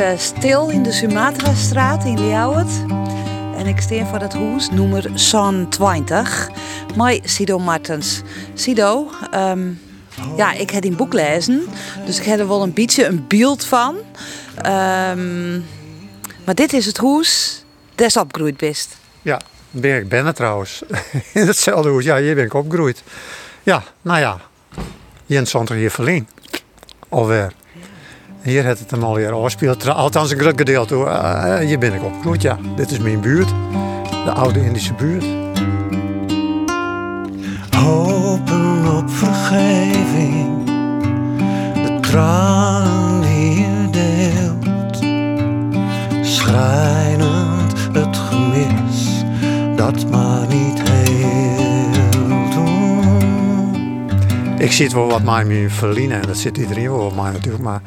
Eh, stil in de Sumatra-straat in Ljouwert. En ik steen voor het huis nummer 20. Mooi Sido Martens. Sido, ehm, ja, ik heb die boek lezen. Dus ik heb er wel een beetje een beeld van. Ehm, maar dit is het huis des opgroeid best. Ja, ben ik ben het trouwens. In hetzelfde hoes. Ja, hier ben ik opgegroeid. Ja, nou ja. Jens Santer hier verleen. Alweer. Hier heeft het hem alweer afgespeeld. Althans een groot gedeelte. Eh, hier ben ik opgegroeid, ja. Dit is mijn buurt. De oude Indische buurt. Hopen op vergeving, de tranen die je deelt. Schrijnend het gemis dat maar niet heelt. Oeh. Ik zit wel wat mij meer verliezen en dat zit iedereen wel wat mij natuurlijk. Maar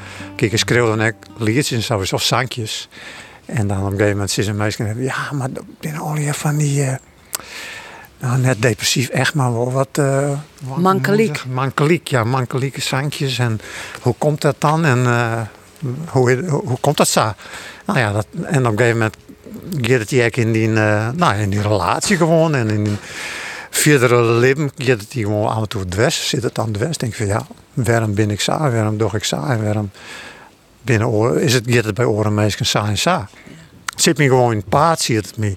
kijk, ik schreeuw dan liedjes en zo, of zangjes. En dan op een gegeven moment zitten mensen ja, maar dat zijn al je van die, eh, nou net depressief, echt maar wel wat... wat- Mankeliek. Mankeliek, ja, mankelieke zangjes. En hoe komt dat dan? En eh, hoe, hoe, hoe komt dat zo? Nou ja, dat, en op een gegeven moment gaat het je in die, eh, nou, in die relatie gewoon en in die verdere leven gaat het hier gewoon af en toe dwars. Zit het aan dwars? Denk ik van ja, waarom ben ik zo? Waarom doe ik? En waarom binnen oren, is het, het bij oren meestal en zo? Het zit me gewoon in het paard, het me.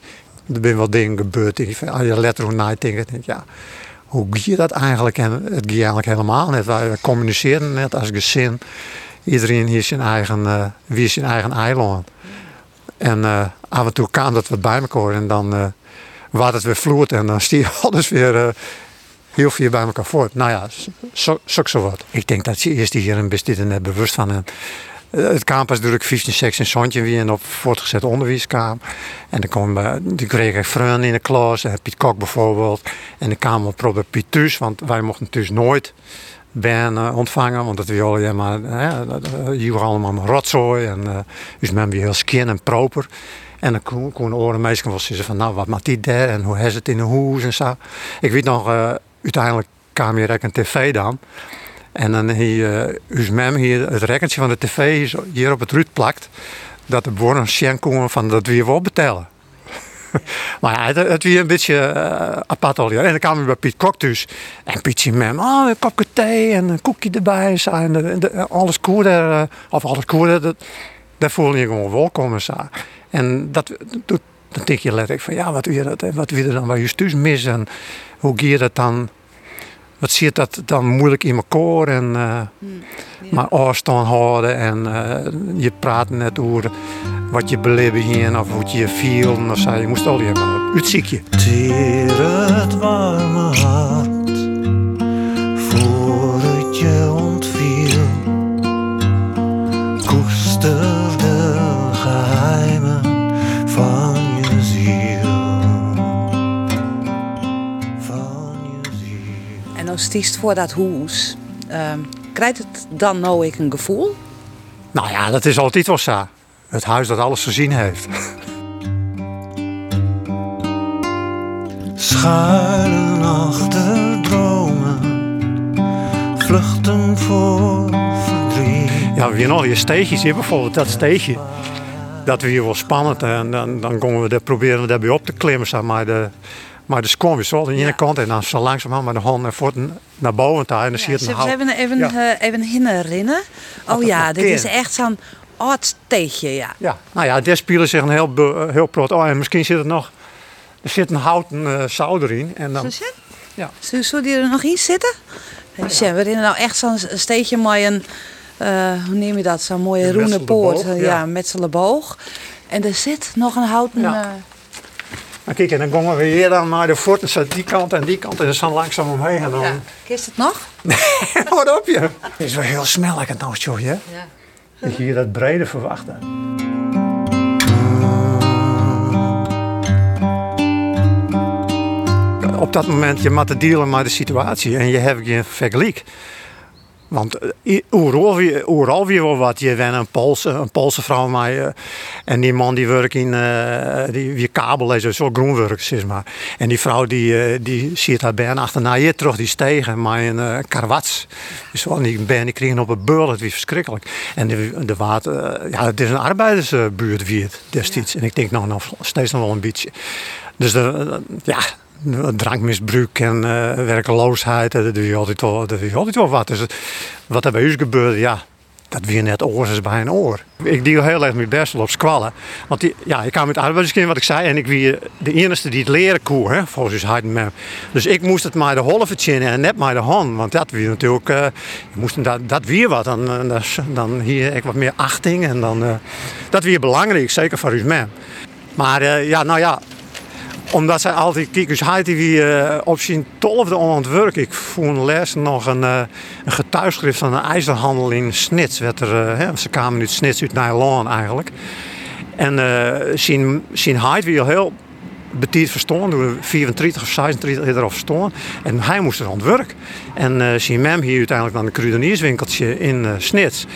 Er zijn wel dingen gebeurd. Als je letterlijk na denkt, denk ik, ja, hoe je dat eigenlijk? En het gaat eigenlijk helemaal net. Wij communiceren net als gezin. Iedereen hier zijn eigen, eh, wie is zijn eigen eiland. En eh, af en toe kwam dat wat bij elkaar en dan was het weer vloeit en dan stier alles weer heel veel bij elkaar voort. Nou ja, zo, zo, wat. Ik denk dat ze eerst hier een dit er net bewust van. En, het kwam pas natuurlijk 15, 16 zoontje weer en op voortgezet onderwijs kwam. En dan kwam, eh, die kreeg ik vrienden in de klas, eh, Piet Kok bijvoorbeeld. En dan kwam op Robert Piet want wij mochten thuis nooit ben eh, ontvangen, want dat we alleen maar, allemaal maar rotzooi en eh, dus men weer heel skin en proper. En dan kon, kon oren meestal wel van, nou, wat maakt die daar en hoe is het in de hoes en zo. Ik weet nog, eh, uiteindelijk kwam ook een tv dan. En dan hier, uh, us mem hier het rekkentje van de tv hier op het ruut plakt. Dat de een schenk komen van dat we hier wel betalen. maar ja, het, het weer een beetje eh, apart al. En dan kwamen we bij Piet Kok dus. En Piet zei mem, oh, een kopje thee en een koekje erbij. en. En de, alles koer daar, eh, of alles koer daar, dat, daar voel je gewoon welkom en dat, dat, dan denk je letterlijk van, ja, wat wil je, dat, wat wil je dan bij je thuis missen? En hoe ga je dat dan... Wat zit dat dan moeilijk in elkaar en eh, maar afstand houden en eh, je praat net over wat je beleven hier of hoe het je viel of zo. Je moest al je maar uitziekje. Het warme hart nou stiest voor dat huis. Ehm, krijgt het dan nou ik een gevoel? Nou ja, dat is altijd wel zo. Het huis dat alles gezien heeft. Schuilen achter dromen, vluchten voor verdriet. Ja, we nog je steegjes hier bijvoorbeeld, dat steegje. Dat we hier wel spannend en dan, dan komen we daar, proberen we daarbij op te klimmen. Zeg maar de, maar de skom is wel aan de ene kant en dan zo langzaam met de hand naar voeten naar boven toe. En dan zie je het een ze hebben even, Ja. eh, even herinneren. Oh ja, nog dit is echt zo'n oud steegje, ja. Ja, nou ja, daar spelen zich een heel, be- heel plot. Oh, en misschien zit er nog. Er zit een houten eh zout erin. En dan, Zo? Ja. Zou, zou die er nog in zitten? Ja. We hebben nou echt zo'n steegje met een, eh, hoe neem je dat, zo'n mooie roene poort. eh, ja. ja, metsele boog. En er zit nog een houten... Ja. Nou, kijk, en dan komen we hier dan naar de voeten, zo die kant en die kant. En dan langzaam omheen. En dan. ja. Kist het nog? Wat op je? Het is wel heel smellig het nou, joh, hè? Ja. Dat je hier dat brede verwachten. Op dat moment, je moet dealen met de situatie en je hebt geen vergelijk. Want eh, overal weer, weer wel wat. Je bent een Poolse, een Poolse vrouw maar, eh, en die man die werkt in eh, die weer kabel is, zo groenwerk zeg maar. En die vrouw die, die ziet haar been achterna je terug die stegen maar een uh, karwats. Dus wel die been die kregen op een beul, het was verschrikkelijk. En de, de water, ja, het is een arbeidersbuurt wie het destijds. En ik denk nog, nog steeds nog wel een beetje. Dus de, ja, drankmisbruik en uh, werkeloosheid, dat doe je altijd wel, dat doe je altijd wel wat. Dus wat er bij u gebeurde, ja, dat weer net oor is bij een oor. Ik deal heel erg met best op squallen. Want die, ja, ik kwam met arbeiderskind, wat ik zei, en ik wie de enige die het leren koe, hè, volgens me. Dus ik moest het maar de halve chinnen en net maar de hand. Want dat weer natuurlijk, uh, moest dat, dat weer wat. Dan, dan, dan hier ik wat meer achting en dan, uh, dat weer belangrijk, zeker voor u man. Maar uh, ja, nou ja, omdat zij altijd kiekers had die uh, op zijn tolfde werk. Ik voelde les nog een, uh, een getuigschrift van een ijzerhandel in Snits. Werd er, uh, hè, ze kwamen uit Snits uit Nijland eigenlijk. En zijn, zijn al heel betiert verstaan, door 34 of 36 erop verstaan. En hij moest er aan het werk. En zijn mem hier uiteindelijk naar een kruidenierswinkeltje in Snits.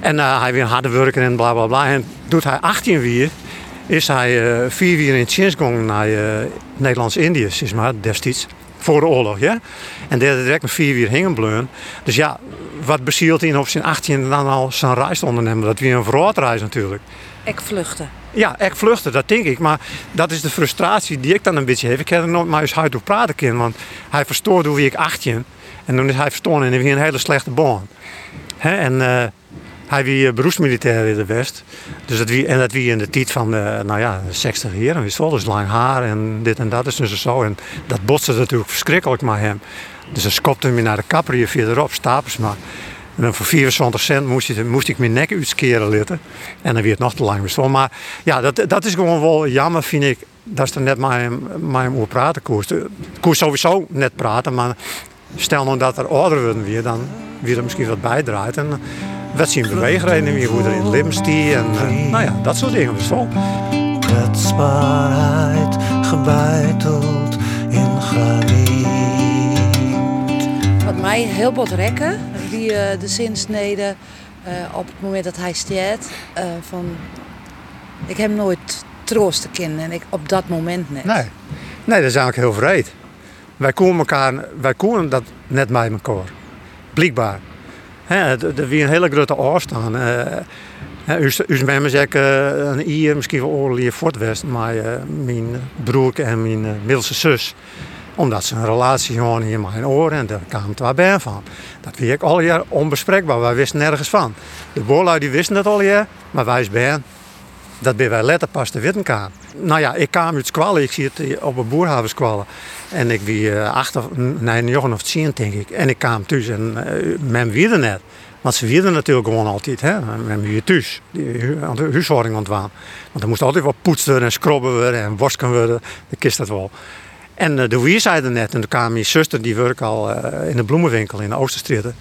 En hij weer harde werken en bla bla bla. En doet hij 18 weer is hij uh, vier jaar in het gegaan naar uh, Nederlands-Indië, zeg maar, destijds. Voor de oorlog, ja. En daar direct nog vier jaar hingen bleun. Dus ja, wat bezielt hij op zijn 18 dan al zijn reis te ondernemen? Dat weer een verraadreis natuurlijk. Ik vluchten. Ja, ik vluchten, dat denk ik. Maar dat is de frustratie die ik dan een beetje heb. Ik heb er nooit maar eens uit over praten kunnen. Want hij verstoorde hoe ik 18. En toen is hij verstoord en hij weer een hele slechte baan. He, en... Uh, hij wie beroepsmilitair in de West. Dus dat wie, en dat wie in de tijd van de, nou ja, 60 jaar. Wist wel, dus lang haar en dit en dat is dus zo. En dat botste natuurlijk verschrikkelijk met hem. Dus dan skopte hij naar de kapper hier verderop, stapels maar. En dan voor 24 cent moest, je, moest ik mijn nek uitskeren litten. En dan weer het nog te lang. Maar ja, dat, dat is gewoon wel jammer, vind ik. Dat is er net hem, met hem over praten koers. Ik koers sowieso net praten, maar stel nou dat er ouder worden weer, dan weer er misschien wat bijdraait. En, wat zien beweegreden weer, hoe er in Limstie en uh, nou ja, dat soort dingen. Dus wel. Kwetsbaarheid gebeiteld in graniet. Wat mij heel bot rekken, die uh, de zinsnede uh, op het moment dat hij steert, van ik heb nooit troosten kennen en ik op dat moment net. Nee, nee dat is eigenlijk heel vreed. Wij komen elkaar, wij komen dat net bij elkaar. Blijkbaar. Er weer een hele grote afstand. U bent me zeker een jaar, misschien wel oorlog voortwest, maar uh, mijn broer en mijn uh, middelste zus, omdat ze een relatie hadden met mijn oren en daar kwamen twee bij van. Dat weet ik al jaar onbespreekbaar, wij wisten nergens van. De boorlui die wisten het al jaar, maar wij ben dat ben wij letter pas weten kan. Nou ja, ik kwam uit squallen, ik zie het op een boerhaven squallen. En ik wie uh, acht of, nee, een jongen of tien denk ik. En ik kwam thuis en uh, men wierde net. Want ze wierden natuurlijk gewoon altijd, hè. Men wie thuis, die huishouding ontwaan. Want er moest altijd wat poetsen en scrobben en wasken worden. Dan kist dat wel. En uh, de wie zei er net, en toen kwam mijn zuster, die werkt al in de bloemenwinkel in de Oosterstraat.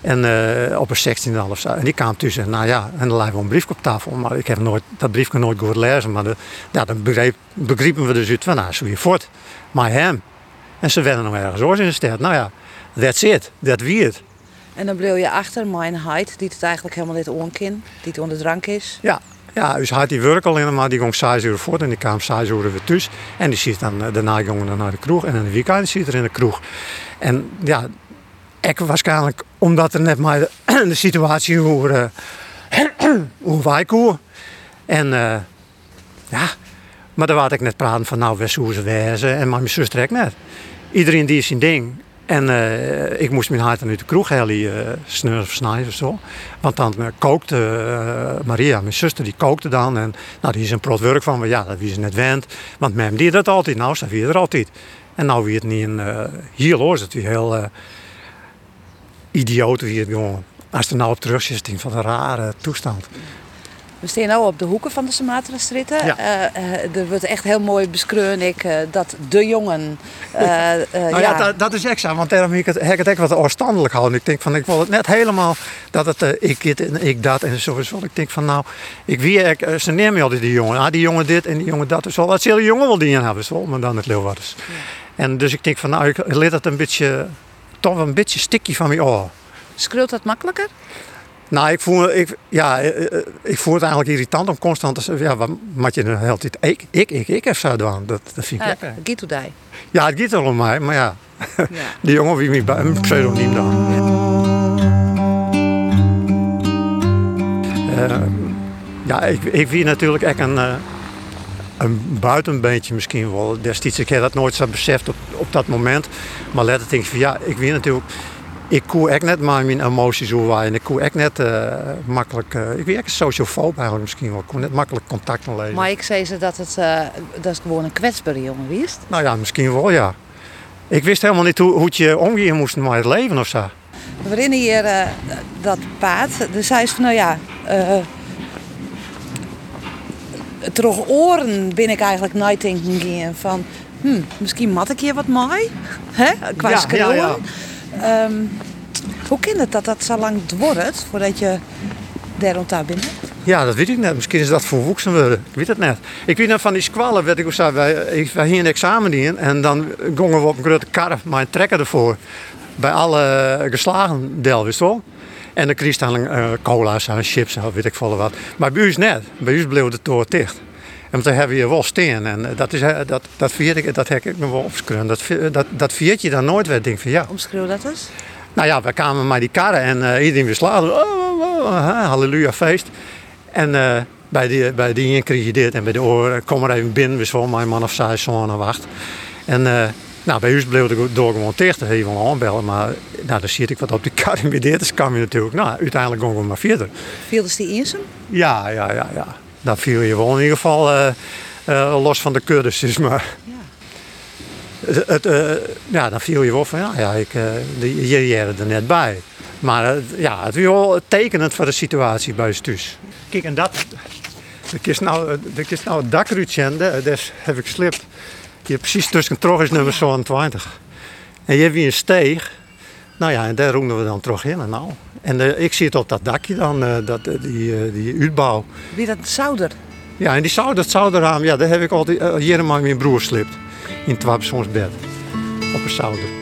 En uh, op een 16,5 of zo. En die kwam tussen. Nou ja, en dan lag wel een briefje op tafel. Maar ik heb nooit, dat briefje nooit goed lezen. Maar de, ja, dan begreep, begrepen we dus uit van, nou, zo weer voort. Maar hem. En ze werden nog ergens oors in de stad. Nou ja, that's it. Dat wie het. En dan bleef je achter mijn heid, die het eigenlijk helemaal niet onkin, die het onder drank is. Ja, ja, dus had die werk al in, maar die ging 6 uur voort en die kwam 6 uur weer thuis. En die ziet dan, daarna gingen we naar de kroeg en in de weekend zit er in de kroeg. En ja, ik waarschijnlijk omdat er net maar de, situatie hoe, uh, hoe wij koer. En uh, ja, maar daar wou ik net praten van nou, wist ze wezen en mijn zus trekt net. Iedereen die is zijn ding. En uh, ik moest mijn hart uit de kroeg halen, uh, sneur of zo. Want dan kookte Maria, mijn zuster, die kookte dan. En nou, die is een prot werk van, ja, dat wie ze net wend. Want mem die dat altijd, nou, ze wie er altijd. En nou wie het niet in, hier is het weer heel idioot wie het gewoon. Als er nou op terug zit, van een rare toestand. We staan nu op de hoeken van de Sumatra-stritten. Ja. Uh, uh, er wordt echt heel mooi beschreven ik, uh, dat de jongen. nou ja, ja dat, dat, is exact, want daarom heb ik het, heb ik het wat afstandelijk houden. Ik denk van, ik wil het net helemaal dat het ik dit en ik dat en zo. Ik denk van, nou, ik wie ik, ze nemen altijd die jongen. Ah, die jongen dit en die jongen dat. Dus wel, wat zal die jongen wel die hebben, zo, maar dan het Leeuwarders. Ja. En dus ik denk van, nou, ik leer dat een beetje, toch een beetje stikje van mij af. Schreeuwt dat makkelijker? Nou, ik voel, ik, ja, eh, eh, ik voel het eigenlijk irritant om constant te zeggen, ja, wat moet je de hele tijd, ik, ik, ik, ik heb zo doen. Dat, dat vind ik Ja, lekker. Gitu dai. Ja, het gaat wel om mij, maar ja, Ja. die jongen wie mij bij een pseudoniem dan. Eh, ja, ik, ik wie natuurlijk echt een, eh, een buitenbeentje misschien wel. Destijds, ik heb dat nooit zo beseft op, op dat moment. Maar later denk ik van ja, ik wie natuurlijk... Ik koe echt net maar mijn emoties overwaaien. Ik koe echt net eh, makkelijk... eh, ik ben echt een sociofoob eigenlijk misschien wel. Ik kon net makkelijk contact met lezen. Maar ik zei ze dat het, eh, dat het gewoon een kwetsbare jongen wist. Nou ja, misschien wel ja. Ik wist helemaal niet hoe, hoe het je omgaan moest met het leven of zo. We herinneren hier dat paard. Dus zei ze van, nou ja... eh terug oren ben ik eigenlijk nadenken gaan van... Hm, misschien mat ik hier wat mooi. Hè? Qua Ja, Ehm, hoe kan het dat dat zo lang dwort voordat je daar rond daar bent? Ja, dat weet ik net. Misschien is dat voor woeksen worden. Ik weet het net. Ik weet net van die squallen, weet ik hoe zei, wij, hier een examen in en dan gingen we op een grote kar, maar een trekker ervoor. Bij alle geslagen deel, wist je wel. En dan kreeg je dan eh, cola's en chips en weet ik veel wat. Maar bij ons net. Bij ons bleef de toren dicht. En toen hebben we hier wel steen. En eh, dat, is, eh, dat, dat, vier ik, dat heb ik nog wel opgeschreven. Dat, vi- dat, dat viert je dan nooit weer. Ik denk van ja, Omschreeuw dat eens. nou ja, we kwamen met die karren en eh, iedereen weer slagen. Oh, oh, oh, hè, halleluja, feest. En eh, bij die, bij die kreeg je dit en bij de oren, kom er even binnen, wist wel, mijn man of zij zoon en wacht. En eh, nou, bij ons bleef het door even wel aanbellen, maar nou, dan zie ik wat op die kar en weer dit, dus kwam je natuurlijk, nou, uiteindelijk gingen we maar verder. Viel dus die eenzaam? Ja, ja, ja, ja. Dan viel je wel in ieder geval eh, eh, los van de kuddes, dus maar... Ja. Het, het, eh, ja, dan viel je wel van, ja, ja ik, eh je jaren er net bij. Maar ja, het is wel tekenend voor de situatie bij ons thuis. Kijk, en dat... Ik is nou, is nou het dakruutje dat dat heb ik slipt. Hier precies tussen terug is nummer 27. En je hebt weer een steeg. Nou ja, en daar roemen we dan terug in en nou. En eh, ik zie het op dat dakje dan, eh, dat, eh, die, die uitbouw. Wie dat zouder? Ja, en die zou, dat zouderraam, ja, daar heb ik altijd uh, hier maar mijn broer slipt. In het bed. Op een zouder.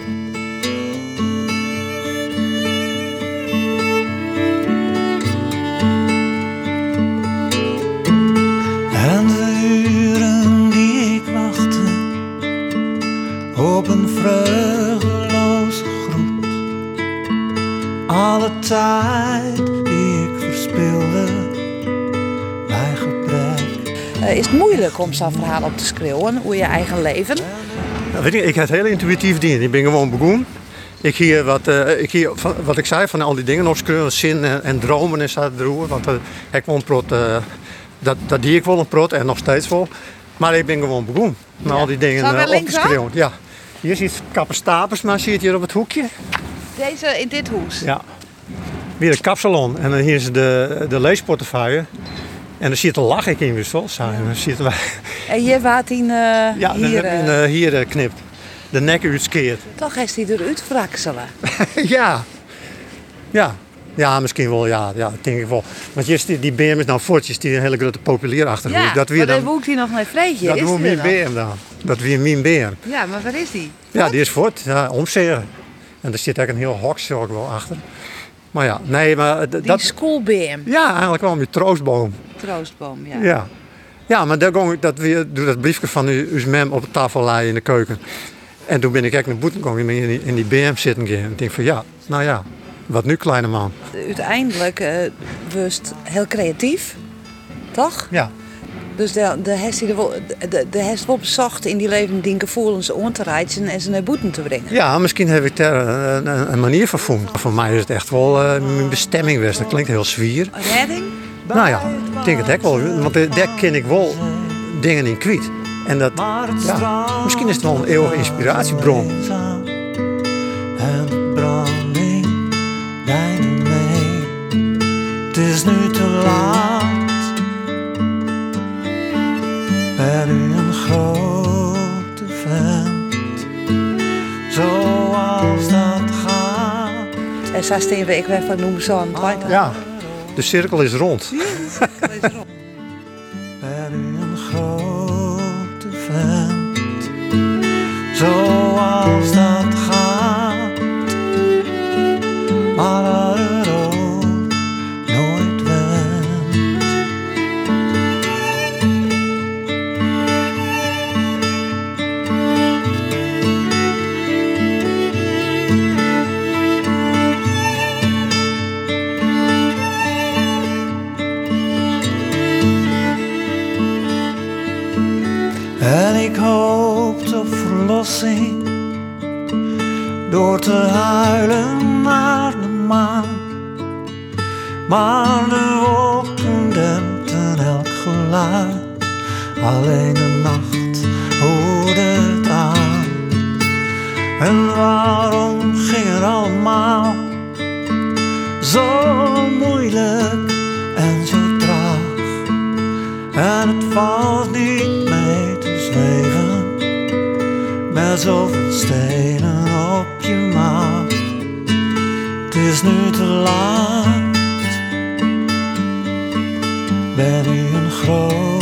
Tijd die ik verspilde bij gebrek. Eh, is het moeilijk om zo'n verhaal op te schreeuwen? Hoe je eigen leven? Ja, weet je, ik heb het heel intuïtief dien. Ik ben gewoon begonnen. Ik hier wat, eh, ik hier, van, wat ik zei van al die dingen opschreeuwen, zin en, en dromen en zo droegen. Want uh, ik een prot, eh, dat, dat die ik wel een prot en nog steeds wel. Maar ik ben gewoon begonnen met Ja. al die dingen Zal we eh, op te linksaf? schreeuwen. Ja. Hier ziet kappenstapels, maar zie je het hier op het hoekje? Deze in dit hoes. Ja. Weer een kapsalon. En dan hier is de, de leesportefeuille. En dan je het lach ik in wissel. Zo, en je het En je waart in eh, ja, hier. een, eh, hier knipt. De nek uitskeert. toch is die eruit wrakselen. ja. Ja. Ja, misschien wel, ja, ja, denk ik wel. Want je die, die BM is nou voortjes, die een hele grote populier achter Ja, Dat weer maar dan hij nog naar Vreetje. dat er mijn? BM dan. Dat weer mijn BM. Ja, maar waar is die? Ja, die is ja, omzeer. En er zit eigenlijk een heel hok zo ook wel achter. Maar ja, nee, maar Die dat, school BM. ja, eigenlijk wel mijn troostboom. Troostboom, ja. Ja. Ja, maar daar ging ik dat weer, doe dat briefje van uw mem op de tafel laaien in de keuken. En toen ben ik echt naar boeten gekomen in die, in die BM zitten gaan. En ik denk van ja, nou ja, wat nu kleine man. Uiteindelijk eh was het heel creatief. Toch? Ja, Dus de, de heeft er wel, de, de heeft wel bezocht in die leven die gevoelens aan te reizen en ze naar boeten te brengen. ja misschien heb ik daar een, een, een manier voor gevonden. Voor mij is het echt wel eh, mijn bestemming geweest. Dat klinkt heel zwier. Redding? Nou ja, ik denk het echt wel. Want daar ken ik wel dingen in kwijt. En dat, ja, misschien is het wel een eeuwige inspiratiebron. En branding mee. Het is nu te laat. Ben u een grote vent. Zoals dat gaat. En zo steen we ik weer van noemen zo'n weiter. Ja, de cirkel is rond. Ben u een grote vent, zoals wel zien. Door te huilen naar de maan. Maar de wolken dempten elk geluid. Alleen de nacht hoorde het aan. En waarom ging het allemaal zo moeilijk en zo traag? En het valt niet met zoveel stenen op je maag. Het is nu te laat. Ben u een groot